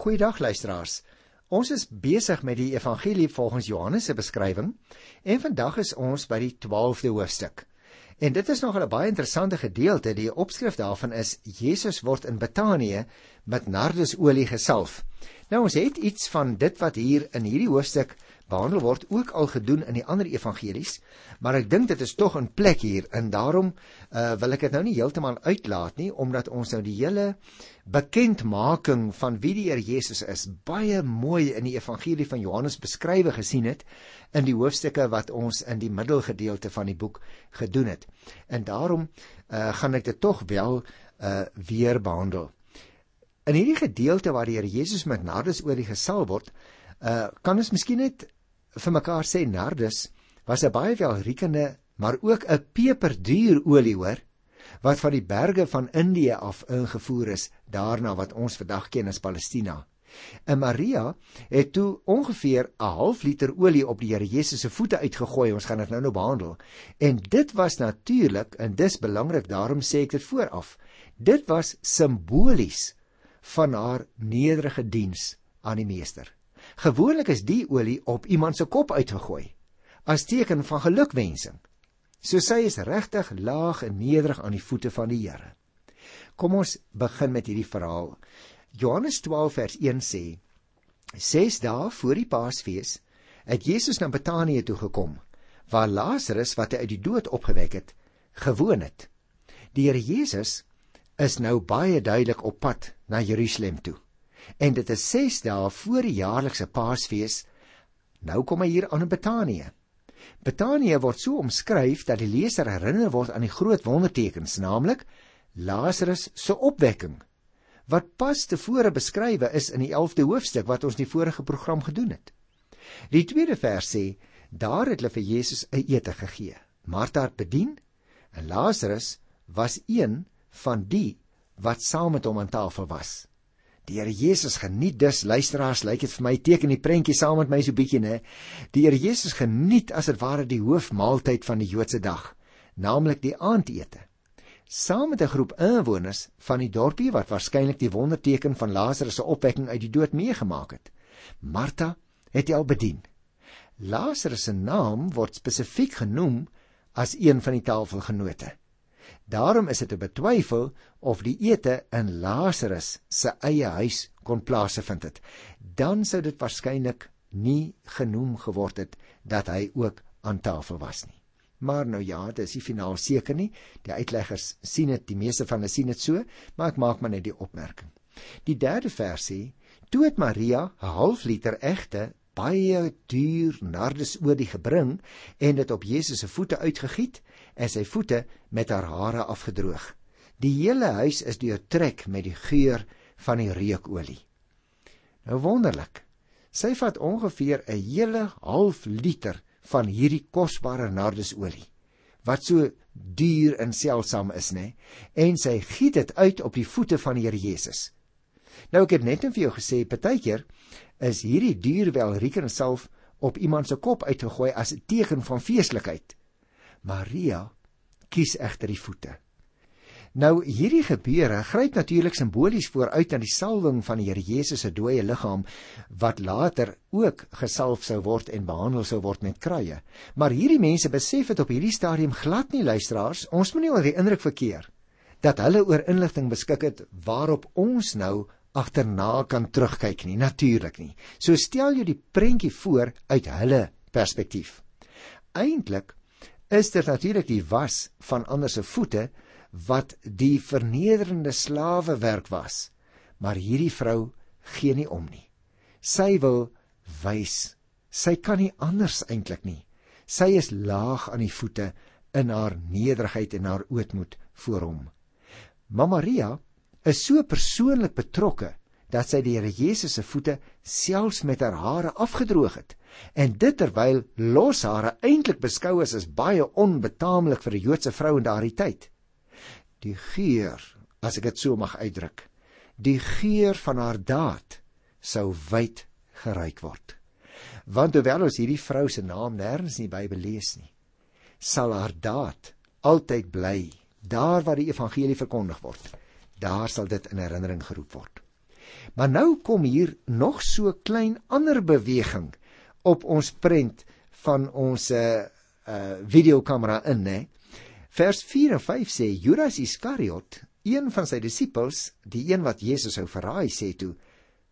Goeiedag luisteraars. Ons is besig met die evangelie volgens Johannes se beskrywing en vandag is ons by die 12de hoofstuk. En dit is nog 'n baie interessante gedeelte. Die opskrif daarvan is Jesus word in Betanië met nardesolie gesalf. Nou ons het iets van dit wat hier in hierdie hoofstuk behandel word ook al gedoen in die ander evangelies, maar ek dink dit is tog 'n plek hier en daarom uh, wil ek dit nou nie heeltemal uitlaat nie omdat ons nou die hele bekendmaking van wie die Here Jesus is baie mooi in die evangelie van Johannes beskrywe gesien het in die hoofstukke wat ons in die middelgedeelte van die boek gedoen het. En daarom uh, gaan ek dit tog wel uh, weer behandel. In hierdie gedeelte waar die Here Jesus met nardesolie gesalf word, uh, kan ons miskien net vir mekaar sê nardus was 'n baie welriekende maar ook 'n peperduur olie hoor wat van die berge van Indië af ingevoer is daarna wat ons vandag ken as Palestina. En Maria het toe ongeveer 'n half liter olie op die Here Jesus se voete uitgegooi. Ons gaan dit nou nou behandel. En dit was natuurlik en dis belangrik, daarom sê ek dit vooraf. Dit was simbolies van haar nederige diens aan die meester. Gewoonlik is die olie op iemand se kop uitgegooi as teken van gelukwensing. So sy is regtig laag en nederig aan die voete van die Here. Kom ons begin met hierdie verhaal. Johannes 12 vers 1 sê: Ses dae voor die Paasfees het Jesus na Betanië toe gekom, waar Lazarus wat hy uit die dood opgewek het, gewoon het. Die Here Jesus is nou baie duidelik op pad na Jerusalem toe en dit is 6 dae voor die jaarlikse Paasfees. Nou kom hy hier aan in Betanië. Betanië word so omskryf dat die leser herinner word aan die groot wondertekens, naamlik Lazarus se opwekking wat pas tevore beskrywe is in die 11de hoofstuk wat ons in die vorige program gedoen het. Die tweede vers sê daar het hulle vir Jesus 'n ete gegee. Martha het bedien en Lazarus was een van die wat saam met hom aan tafel was. Die Here Jesus geniet dus luisteraars, lyk dit vir my teken die prentjie saam met my so bietjie nê. Die Here Jesus geniet as dit ware die hoofmaaltyd van die Joodse dag, naamlik die aandete. Saam met 'n groep inwoners van die dorpie wat waarskynlik die wonderteken van Lazarus se opwekking uit die dood meegemaak het. Martha het hy al bedien. Lazarus se naam word spesifiek genoem as een van die tafelgenote. Daarom is dit te betwyfel of die ete in Lazarus se eie huis kon plaasvind het. Dan sou dit waarskynlik nie genoem geword het dat hy ook aan tafel was nie. Maar nou ja, dit is nie finaal seker nie. Die uitleggers sien dit, die meeste van hulle sien dit so, maar ek maak maar net die opmerking. Die derde versie, toe het Maria 'n half liter egte baie duur nardesolie gebring en dit op Jesus se voete uitgegiet en sy voete met haar hare afgedroog. Die hele huis is deurtrek met die geur van die reukolie. Nou wonderlik. Sy vat ongeveer 'n hele half liter van hierdie kosbare nardesolie wat so duur en seldsaam is, nê? En sy giet dit uit op die voete van die Here Jesus. Nou ek het net vir jou gesê, partykeer is hierdie duur welriekende salf op iemand se kop uitgegooi as 'n teken van feeslikheid. Maria kies egter die voete. Nou hierdie gebeure gryp natuurlik simbolies vooruit aan die salwing van die Here Jesus se dooie liggaam wat later ook gesalf sou word en behandel sou word met kruie. Maar hierdie mense besef dit op hierdie stadium glad nie luisteraars. Ons moenie oor die indruk verkeer dat hulle oor inligting beskik het waarop ons nou agterna kan terugkyk nie, natuurlik nie. So stel jy die prentjie voor uit hulle perspektief. Eintlik is dit natuurlik die was van ander se voete wat die vernederende slawewerk was. Maar hierdie vrou gee nie om nie. Sy wil wys. Sy kan nie anders eintlik nie. Sy is laag aan die voete in haar nederigheid en haar ootmoed voor hom. Mamma Maria is so persoonlik betrokke dat sy die Here Jesus se voete selfs met haar hare afgedroog het en dit terwyl los hare eintlik beskou is as baie onbetaamlik vir 'n Joodse vrou in daardie tyd. Die geur, as ek dit so mag uitdruk, die geur van haar daad sou wyd geruik word. Want hoewel ons hierdie vrou se naam nêrens in die Bybel lees nie, sal haar daad altyd bly daar waar die evangelie verkondig word daar sal dit in herinnering geroep word. Maar nou kom hier nog so klein ander beweging op ons prent van ons uh, uh videokamera in, hè. Vers 4 en 5 sê Judas Iskariot, een van sy disippels, die een wat Jesus sou verraai, sê toe: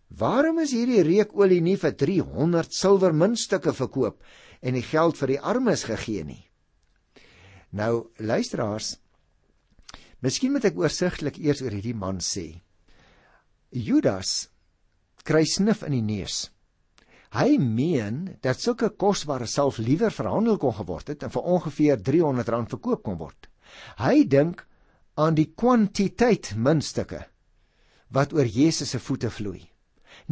"Waarom is hierdie reukolie nie vir 300 silwer muntstukke verkoop en die geld vir die armes gegee nie?" Nou, luisteraars, miskien moet ek oorsigtelik eers oor hierdie man sê. Judas kry snif in die neus. Hy meen dat sulke kosbare salf liewer verhandel kon geword het en vir ongeveer 300 rand verkoop kon word. Hy dink aan die kwantiteit muntstukke wat oor Jesus se voete vloei,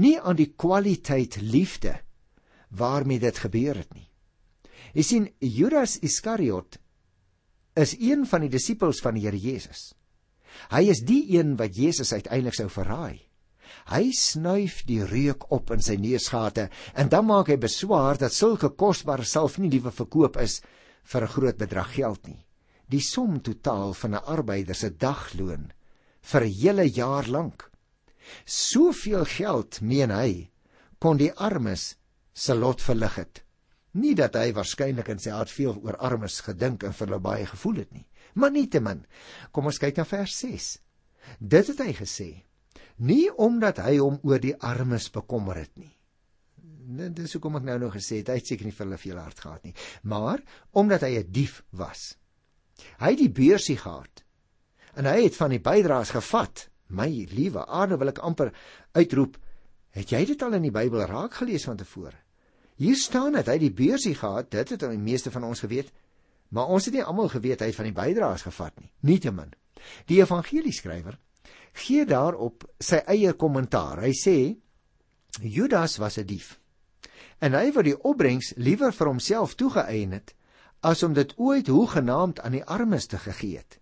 nie aan die kwaliteit liefde waarmee dit gebeur het nie. Jy sien Judas Iskariot is een van die disippels van die Here Jesus. Hy is die een wat Jesus uiteindelik sou verraai. Hy snuif die reuk op in sy neusgate en dan maak hy beswaar dat sulke kosbare salf nie liewe verkoop is vir 'n groot bedrag geld nie. Die som totaal van 'n arbeider se dagloon vir 'n hele jaar lank. Soveel geld, meen hy, kon die armes se lot verlig het. Nie dat hy waarskynlik in sy hart veel oor armes gedink en vir hulle baie gevoel het nie, maar nietemin. Kom ons kyk na vers 6. Dit het hy gesê: nie omdat hy hom oor die armes bekommer het nie. Dit is hoekom ek nou nog gesê het hy het seker nie vir hulle veel hart gehad nie, maar omdat hy 'n dief was. Hy het die beursie gehad en hy het van die bydraes gevat. My liewe aarde wil ek amper uitroep, het jy dit al in die Bybel raak gelees van tevore? Hier staan dat hy die beursie gehad, dit het die meeste van ons geweet, maar ons het nie almal geweet hy het van die bydraes gevat nie. Nietemin. Die evangelieskrywer gee daarop sy eie kommentaar. Hy sê Judas was 'n dief. En hy wou die opbrengs liewer vir homself toegeëien het as om dit ooit hoegenaamd aan die armes te gegee het.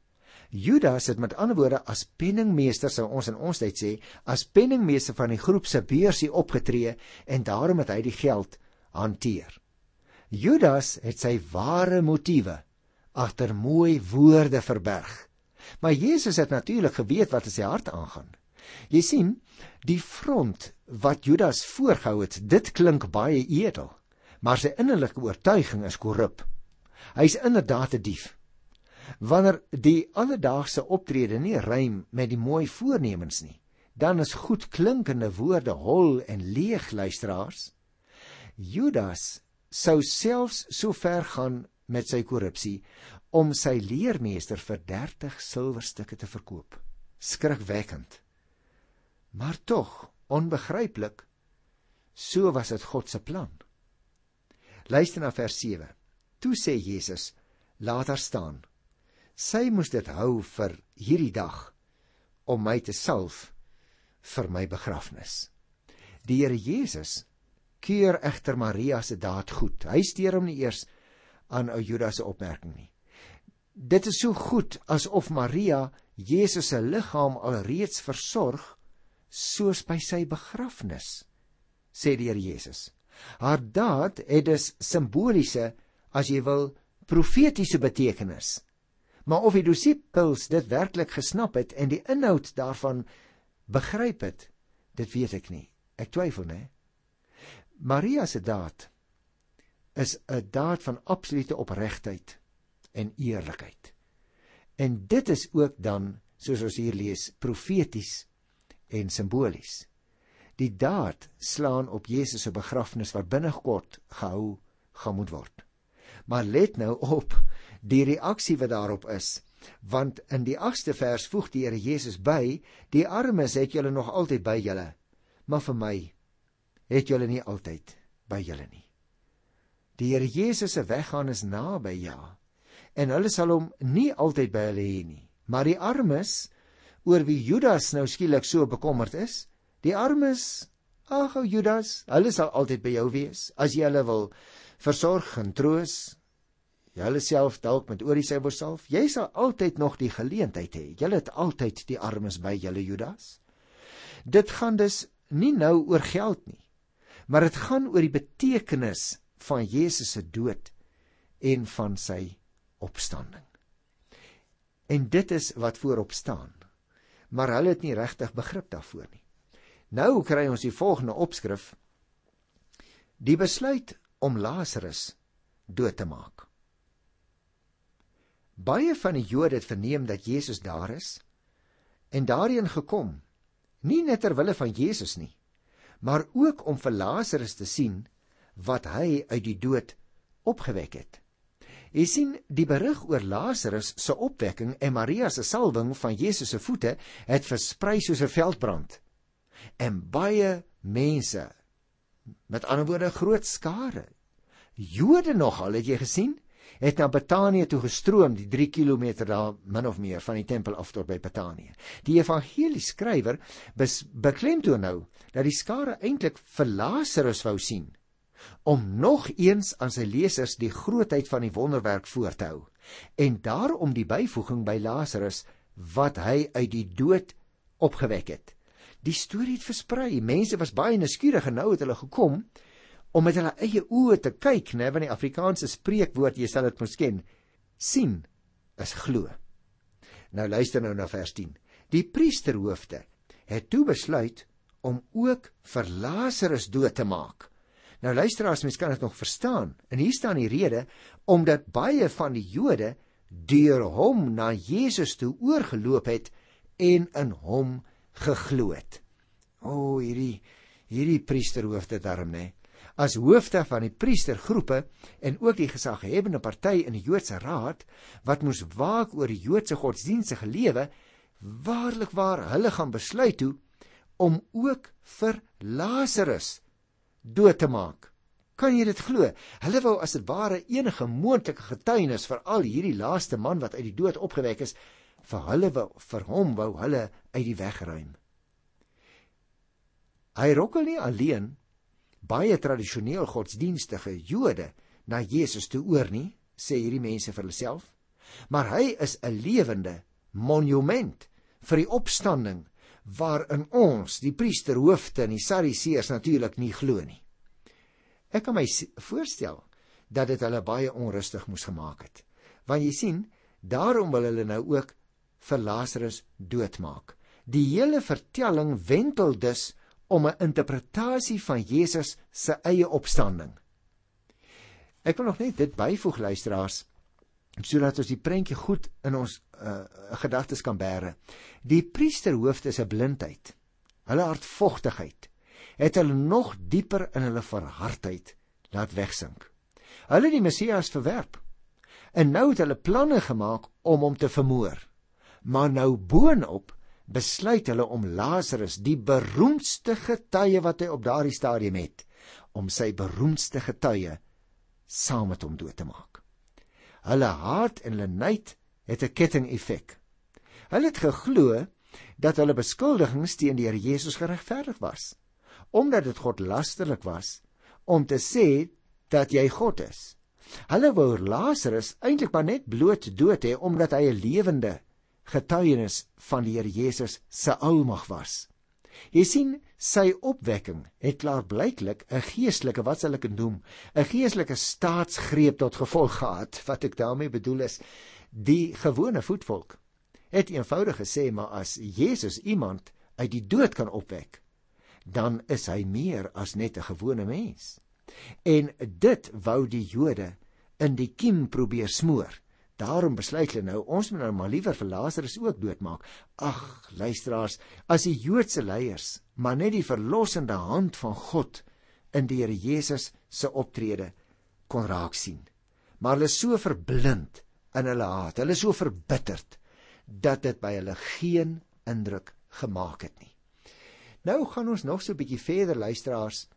Judas het met ander woorde as penningmeester sou ons in ons tyd sê, as penningmeester van die groep se beursie opgetree en daarom het hy die geld hanteer. Judas het sy ware motiewe agter mooi woorde verberg. Maar Jesus het natuurlik geweet wat in sy hart aangaan. Jy sien, die front wat Judas voorgehou het, dit klink baie edel, maar sy innerlike oortuiging is korrup. Hy's inderdaad 'n die dief. Wanneer die alledaagse optrede nie rym met die mooi voornemens nie, dan is goed klinkende woorde hol en leeg luisteraars. Judas sou selfs so ver gaan met sy korrupsie om sy leermeester vir 30 silwerstukke te verkoop. Skrikwekkend. Maar tog onbegryplik. So was dit God se plan. Luister na vers 7. Toe sê Jesus: "Laat haar staan. Sy moes dit hou vir hierdie dag om my te salf vir my begrafnis." Die Here Jesus keur egter Maria se daad goed. Hy steur hom nie eers aan ou Judas se opmerking nie. Dit is so goed asof Maria Jesus se liggaam alreeds versorg soos by sy begrafnis, sê die Here Jesus. Haar daad het dus simboliese, as jy wil, profetiese betekenis. Maar of die disippels dit werklik gesnap het en die inhoud daarvan begryp het, dit weet ek nie. Ek twyfel, né? Maria se daad is 'n daad van absolute opregtheid en eerlikheid. En dit is ook dan, soos ons hier lees, profeties en simbolies. Die daad slaan op Jesus se begrafnis wat binnekort gehou gaan moet word. Maar let nou op die reaksie wat daarop is, want in die 8ste vers voeg die Here Jesus by: "Die armes het julle nog altyd by julle, maar vir my het julle nie altyd by julle nie." Die Here Jesus se weggaan is naby ja en hulle sal hom nie altyd by hulle hê nie. Maar die armes oor wie Judas nou skielik so bekommerd is, die armes, ag ou Judas, hulle sal altyd by jou wees as jy hulle wil versorg en troos. Jy hulle self dalk met oor die syfer self, jy sal altyd nog die geleentheid hê. Jy het altyd die armes by julle Judas. Dit gaan dus nie nou oor geld nie, maar dit gaan oor die betekenis van Jesus se dood en van sy opstanding. En dit is wat voorop staan. Maar hulle het nie regtig begrip daarvoor nie. Nou kry ons die volgende opskrif: Die besluit om Lazarus dood te maak. Baie van die Jode het verneem dat Jesus daar is en daarheen gekom, nie net ter wille van Jesus nie, maar ook om vir Lazarus te sien wat hy uit die dood opgewek het. Jy sien, die berig oor Lazarus se opwekking en Maria se salwing van Jesus se voete het versprei soos 'n veldbrand. En baie mense, met ander woorde groot skare, Jode nogal, het jy gesien, het na Betanië toe gestroom, die 3 km daar min of meer van die tempel af tot by Betanië. Die evangelieskrywer beklemtoon nou dat die skare eintlik vir Lazarus wou sien om nog eens aan sy lesers die grootheid van die wonderwerk voor te hou en daarom die byvoeging by Lazarus wat hy uit die dood opgewek het. Die storie het versprei. Mense was baie nuuskierig en nou het hulle gekom om met hulle eie oë te kyk, né, want die Afrikaanse spreekwoord, jy sal dit mos ken, sien is glo. Nou luister nou na vers 10. Die priesterhoofde het toe besluit om ook vir Lazarus dood te maak. Nou luister as mens kan dit nog verstaan. En hier staan die rede omdat baie van die Jode deur hom na Jesus toe oorgeloop het en in hom geglo het. O, oh, hierdie hierdie priesterhoofde daarom, né? As hoofde van die priestergroepe en ook die gesaghebende party in die Joodse raad wat moes waak oor die Joodse godsdienstige lewe waarlik waar hulle gaan besluit toe om ook vir Lazarus dood te maak. Kan jy dit glo? Hulle wou as dit ware enige moontlike getuienis vir al hierdie laaste man wat uit die dood opgewek is, vir hulle wou vir hom wou hulle uit die weg ruim. Hy rokkel nie alleen baie tradisioneel godsdienstige Jode na Jesus toe oor nie, sê hierdie mense vir hulself, maar hy is 'n lewende monument vir die opstanding waarin ons, die priesterhoofde en die sadiseërs natuurlik nie glo nie. Ek kan my voorstel dat dit hulle baie onrustig moes gemaak het. Want jy sien, daarom wil hulle nou ook vir Lazarus doodmaak. Die hele vertelling wentel dus om 'n interpretasie van Jesus se eie opstanding. Ek wil nog net dit byvoeg luisteraars sodat ons die prentjie goed in ons uh, gedagtes kan bære. Die priesterhoofde se blindheid, hulle hartvogtigheid, het hulle nog dieper in hulle verhardheid laat wegsink. Hulle die Messias verwerp. En nou het hulle planne gemaak om hom te vermoor. Maar nou boonop besluit hulle om Lazarus, die beroemdste getuie wat hy op daardie stadium het, om sy beroemdste getuie saam met hom dood te maak. Hulle haat en hulle nait het 'n ketting-effek. Hulle het geglo dat hulle beskuldigings teen die Here Jesus geregverdig was, omdat dit godlasterlik was om te sê dat jy God is. Hulle wou Lazarus eintlik maar net bloot dood hê omdat hy 'n lewende getuienis van die Here Jesus se almag was. Jy sien, sy opwekking het klaarblyklik 'n geestelike wat sal ek noem, 'n geestelike staatsgreep tot gevolg gehad. Wat ek daarmee bedoel is, die gewone voetvolk het eenvoudig gesê maar as Jesus iemand uit die dood kan opwek, dan is hy meer as net 'n gewone mens. En dit wou die Jode in die kiem probeer smoor. Daarom besluit hulle nou ons moet nou maar liewer vir Lazarus ook doodmaak. Ag, luisteraars, as die Joodse leiers maar net die verlossende hand van God in die Here Jesus se optrede kon raak sien. Maar hulle is so verblind in hulle haat, hulle is so verbitterd dat dit by hulle geen indruk gemaak het nie. Nou gaan ons nog so 'n bietjie verder luisteraars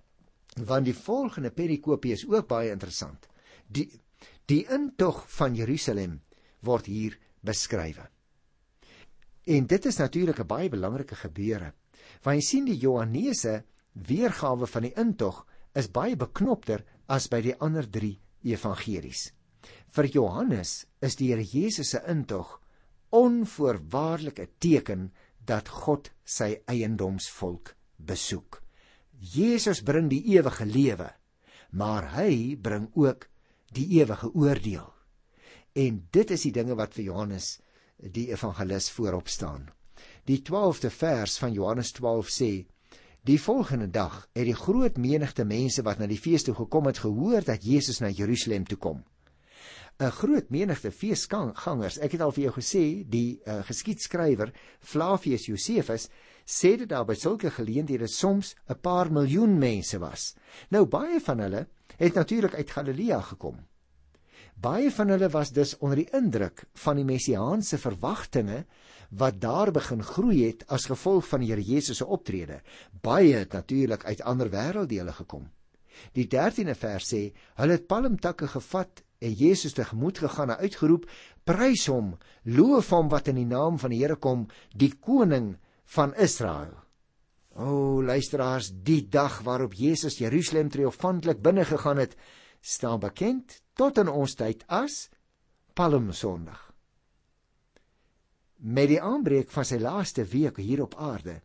want die volgende perikopie is ook baie interessant. Die Die intog van Jerusalem word hier beskryf. En dit is natuurlik 'n baie belangrike gebeure. Want jy sien die Johannese weergawe van die intog is baie beknopter as by die ander 3 evangelies. Vir Johannes is die Here Jesus se intog onvoorwaardelike teken dat God sy eiendomsvolk besoek. Jesus bring die ewige lewe, maar hy bring ook die ewige oordeel. En dit is die dinge wat vir Johannes die evangelis voorop staan. Die 12de vers van Johannes 12 sê: Die volgende dag het die groot menigte mense wat na die fees toe gekom het gehoor dat Jesus na Jerusalem toe kom. 'n Groot menigte feesgangers. Ek het al vir jou gesê, die uh, geskiedskrywer Flavius Josephus sê dit daar by sulke geleenthede soms 'n paar miljoen mense was. Nou baie van hulle het natuurlik uit Galilea gekom. Baie van hulle was dus onder die indruk van die messiaanse verwagtinge wat daar begin groei het as gevolg van die Here Jesus se optrede. Baie het natuurlik uit ander wêrelddele gekom. Die 13de vers sê: Hulle het palmtakke gevat en Jesus tegemoet gegaan en uitgeroep: Prys hom, loof hom wat in die naam van die Here kom, die koning van Israel. O, oh, luisteraars, die dag waarop Jesus Jerusalem triomfantelik binne gegaan het, staan bekend tot in ons tyd as Palmsondag. Met die aanbreek van sy laaste week hier op aarde,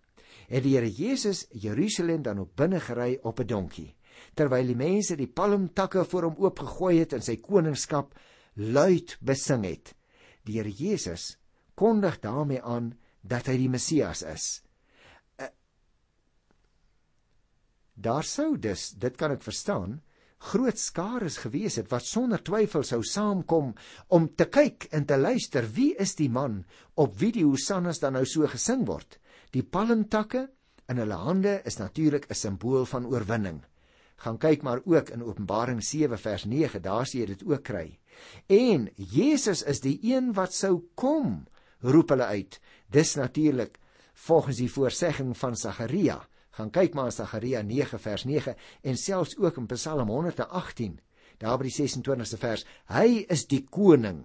het die Here Jesus Jerusalem dan op binne gery op 'n donkie, terwyl die mense die palmtakke voor hom oopgegooi het en sy koningskap luid besing het. Die Here Jesus kondig daarmee aan dat hy die Messias is. Daar sou dus, dit kan ek verstaan, groot skares gewees het wat sonder twyfel sou saamkom om te kyk en te luister wie is die man op wie die hosannas dan nou so gesing word. Die palmtakke in hulle hande is natuurlik 'n simbool van oorwinning. Gaan kyk maar ook in Openbaring 7 vers 9 daar sien jy dit ook kry. En Jesus is die een wat sou kom roep hulle uit. Dis natuurlik volgens die voorsegging van Sagaria gaan kyk maar Sagaria 9 vers 9 en selfs ook in Psalm 118 daar by die 26ste vers. Hy is die koning.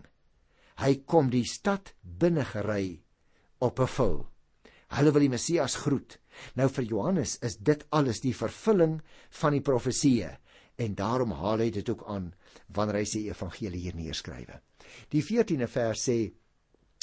Hy kom die stad binne gery op 'n vul. Hulle wil die Messias groet. Nou vir Johannes is dit alles die vervulling van die profeseë en daarom haal hy dit ook aan wanneer hy sy evangelie hier neerskrywe die 14de vers sê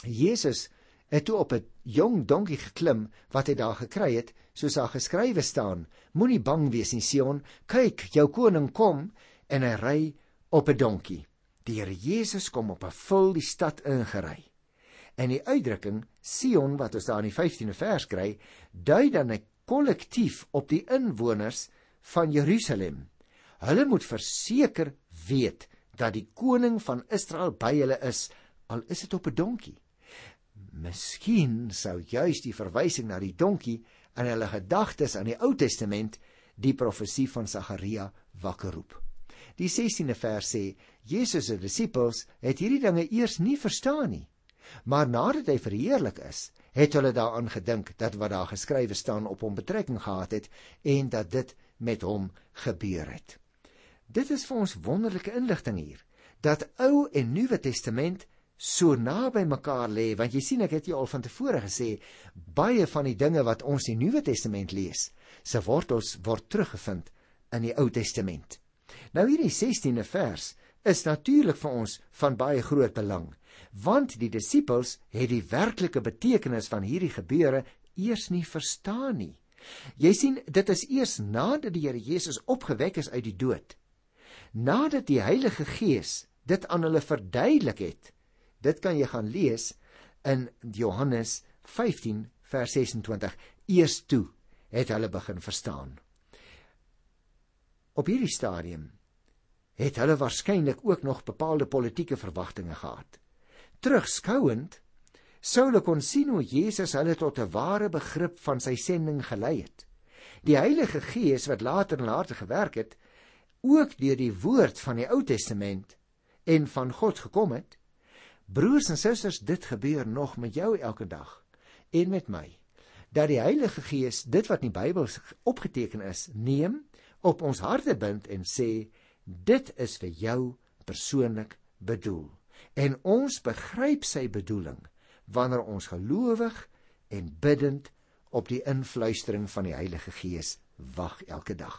Jesus het toe op 'n jong donkie geklim wat hy daar gekry het soos daar geskrywe staan: Moenie bang wees nie, Sion. Kyk, jou koning kom en hy ry op 'n donkie. Die Here Jesus kom op 'n vul die stad ingery. En die uitdrukking Sion wat ons daar in die 15de vers kry, dui dan 'n kollektief op die inwoners van Jerusalem. Hulle moet verseker weet dat die koning van Israel by hulle is, al is dit op 'n donkie. Miskien sou juis die verwysing na die donkie in hulle gedagtes aan die Ou Testament die profesie van Sagaria wakker roep. Die 16de vers sê: Jesus se disippels het hierdie dinge eers nie verstaan nie, maar nadat hy verheerlik is, het hulle daaraan gedink dat wat daar geskrywe staan op hom betrekking gehad het en dat dit met hom gebeur het. Dit is vir ons wonderlike inligting hier dat Ou en Nuwe Testament so naby mekaar lê want jy sien ek het jou al van tevore gesê baie van die dinge wat ons in die Nuwe Testament lees se wortels word teruggevind in die Ou Testament. Nou hierdie 16de vers is natuurlik vir ons van baie groot belang want die disippels het die werklike betekenis van hierdie gebeure eers nie verstaan nie. Jy sien dit is eers nadat die Here Jesus opgewek is uit die dood nadat die Heilige Gees dit aan hulle verduidelik het Dit kan jy gaan lees in Johannes 15 vers 26. Eers toe het hulle begin verstaan. Op hierdie stadium het hulle waarskynlik ook nog bepaalde politieke verwagtinge gehad. Terugskouend sou hulle kon sien hoe Jesus hulle tot 'n ware begrip van sy sending gelei het. Die Heilige Gees wat later in harte gewerk het, ook deur die woord van die Ou Testament en van God gekom het, Broers en susters, dit gebeur nog met jou elke dag en met my. Dat die Heilige Gees dit wat in die Bybel opgeteken is, neem, op ons harte bind en sê, dit is vir jou persoonlik bedoel. En ons begryp sy bedoeling wanneer ons gelowig en bidtend op die influistering van die Heilige Gees wag elke dag.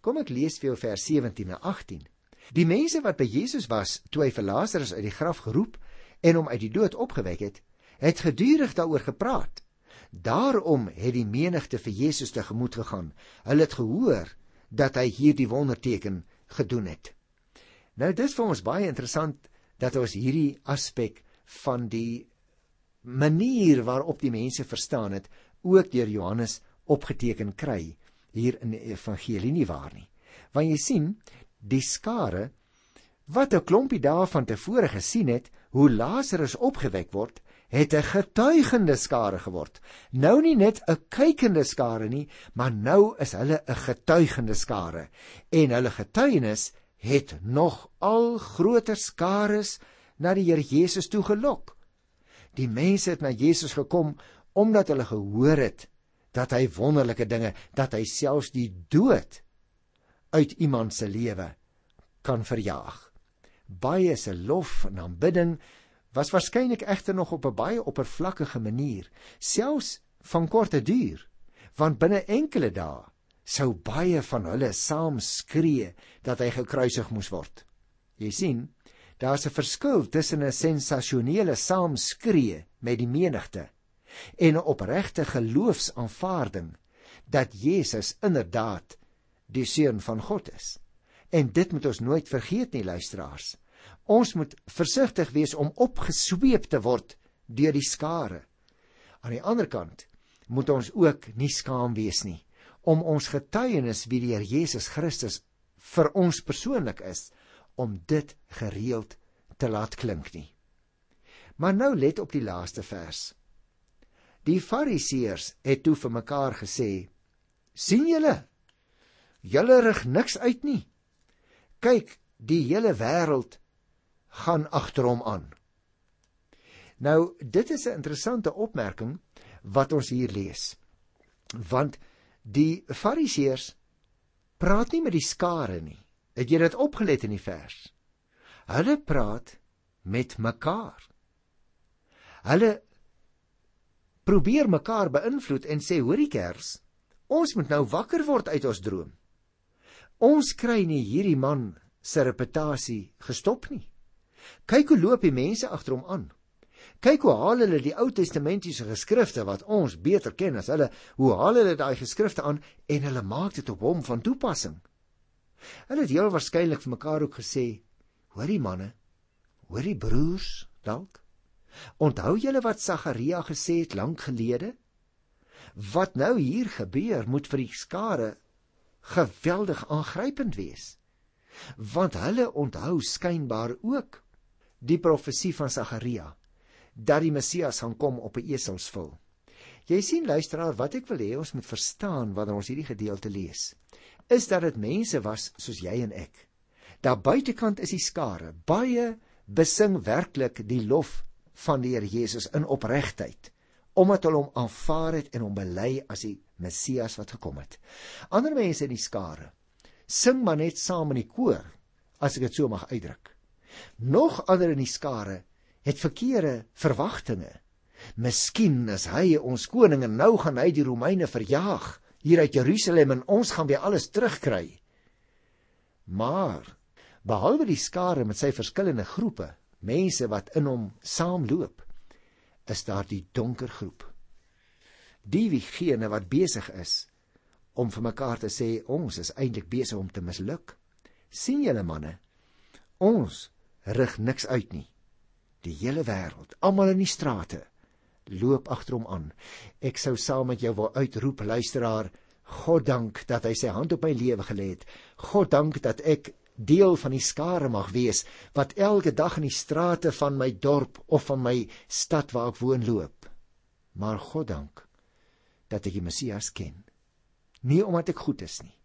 Kom ek lees vir jou vers 17 en 18. Die mense wat by Jesus was toe hy vir Lazarus uit die graf geroep en hom uit die dood opgewek het, het gedurig daaroor gepraat. Daarom het die menigte vir Jesus tegemoet gegaan. Hulle het gehoor dat hy hierdie wonderteken gedoen het. Nou dis vir ons baie interessant dat ons hierdie aspek van die manier waarop die mense verstaan het ook deur Johannes opgeteken kry hier in die evangelie nie waar nie. Want jy sien, die skare wat 'n klompie daarvan tevore gesien het hoe Lazarus opgewek word, het 'n getuigende skare geword. Nou nie net 'n kykende skare nie, maar nou is hulle 'n getuigende skare en hulle getuienis het nog al groter skares na die Here Jesus toe gelok. Die mense het na Jesus gekom omdat hulle gehoor het dat hy wonderlike dinge, dat hy selfs die dood uit iemand se lewe kan verjaag. Baie se lof en aanbidding was waarskynlik egter nog op 'n baie oppervlakkige manier, selfs van korte duur, want binne enkele dae sou baie van hulle saam skree dat hy gekruisig moes word. Jy sien, daar's 'n verskil tussen 'n sensasionele saamskree met die menigte en 'n opregte geloofsaanvaarding dat Jesus inderdaad die seun van God is. En dit moet ons nooit vergeet nie, luisteraars. Ons moet versigtig wees om opgesweep te word deur die skare. Aan die ander kant moet ons ook nie skaam wees nie om ons getuienis wie die Here Jesus Christus vir ons persoonlik is om dit gereeld te laat klink nie. Maar nou let op die laaste vers. Die Fariseërs het toe vir mekaar gesê: "Sien julle? Julle rig niks uit nie. Kyk, die hele wêreld gaan agter hom aan." Nou, dit is 'n interessante opmerking wat ons hier lees. Want die Fariseërs praat nie met die skare nie. Het jy dit opgelet in die vers? Hulle praat met mekaar. Hulle probeer mekaar beïnvloed en sê hoorie kers, ons moet nou wakker word uit ons droom. Ons kry nie hierdie man se reputasie gestop nie. Kyk hoe loop die mense agter hom aan. Kyk hoe haal hulle die Ou Testamentiese geskrifte wat ons beter ken as hulle, hoe haal hulle daai geskrifte aan en hulle maak dit op hom van toepassing. Hulle het heel waarskynlik vir mekaar ook gesê: "Hoorie manne, hoorie broers, dalk Onthou julle wat Sagaria gesê het lank gelede? Wat nou hier gebeur moet vir die skare geweldig aangrypend wees. Want hulle onthou skynbaar ook die profesie van Sagaria dat die Messias gaan kom op 'n eselsvul. Jy sien luisteraar, wat ek wil hê ons moet verstaan wanneer ons hierdie gedeelte lees, is dat dit mense was soos jy en ek. Daar buitekant is die skare, baie besing werklik die lof van die Here Jesus in opregtheid omdat hulle hom aanvaar het en hom bely as die Messias wat gekom het. Ander mense in die skare sing maar net saam in die koor as ek dit so mag uitdruk. Nog ander in die skare het verkeerde verwagtinge. Miskien is hy ons koning en nou gaan hy die Romeine verjaag hier uit Jerusalem en ons gaan weer alles terugkry. Maar behalwe die skare met sy verskillende groepe mense wat in hom saamloop, is daar die donker groep. Die wiegene wat besig is om vir mekaar te sê ons is eintlik besig om te misluk. sien julle manne, ons rig niks uit nie. Die hele wêreld, almal in die strate loop agter hom aan. Ek sou saam met jou wil uitroep luisteraar, God dank dat hy sy hand op my lewe gelê het. God dank dat ek deel van die skare mag wees wat elke dag in die strate van my dorp of van my stad waar ek woon loop. Maar God dank dat ek die Messias ken. Nie omdat ek goed is nie,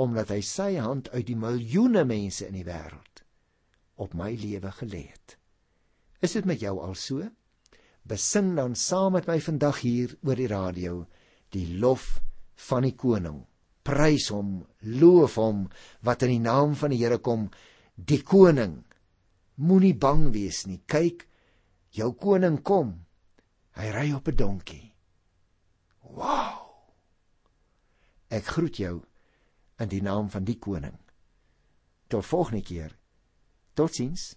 omdat hy sy hand uit die miljoene mense in die wêreld op my lewe gelê het. Is dit met jou al so? Besing dan saam met my vandag hier oor die radio die lof van die koning prys hom, loof hom wat in die naam van die Here kom, die koning. Moenie bang wees nie. Kyk, jou koning kom. Hy ry op 'n donkie. Wow! Ek groet jou in die naam van die koning. Tot volgende keer. Totsiens.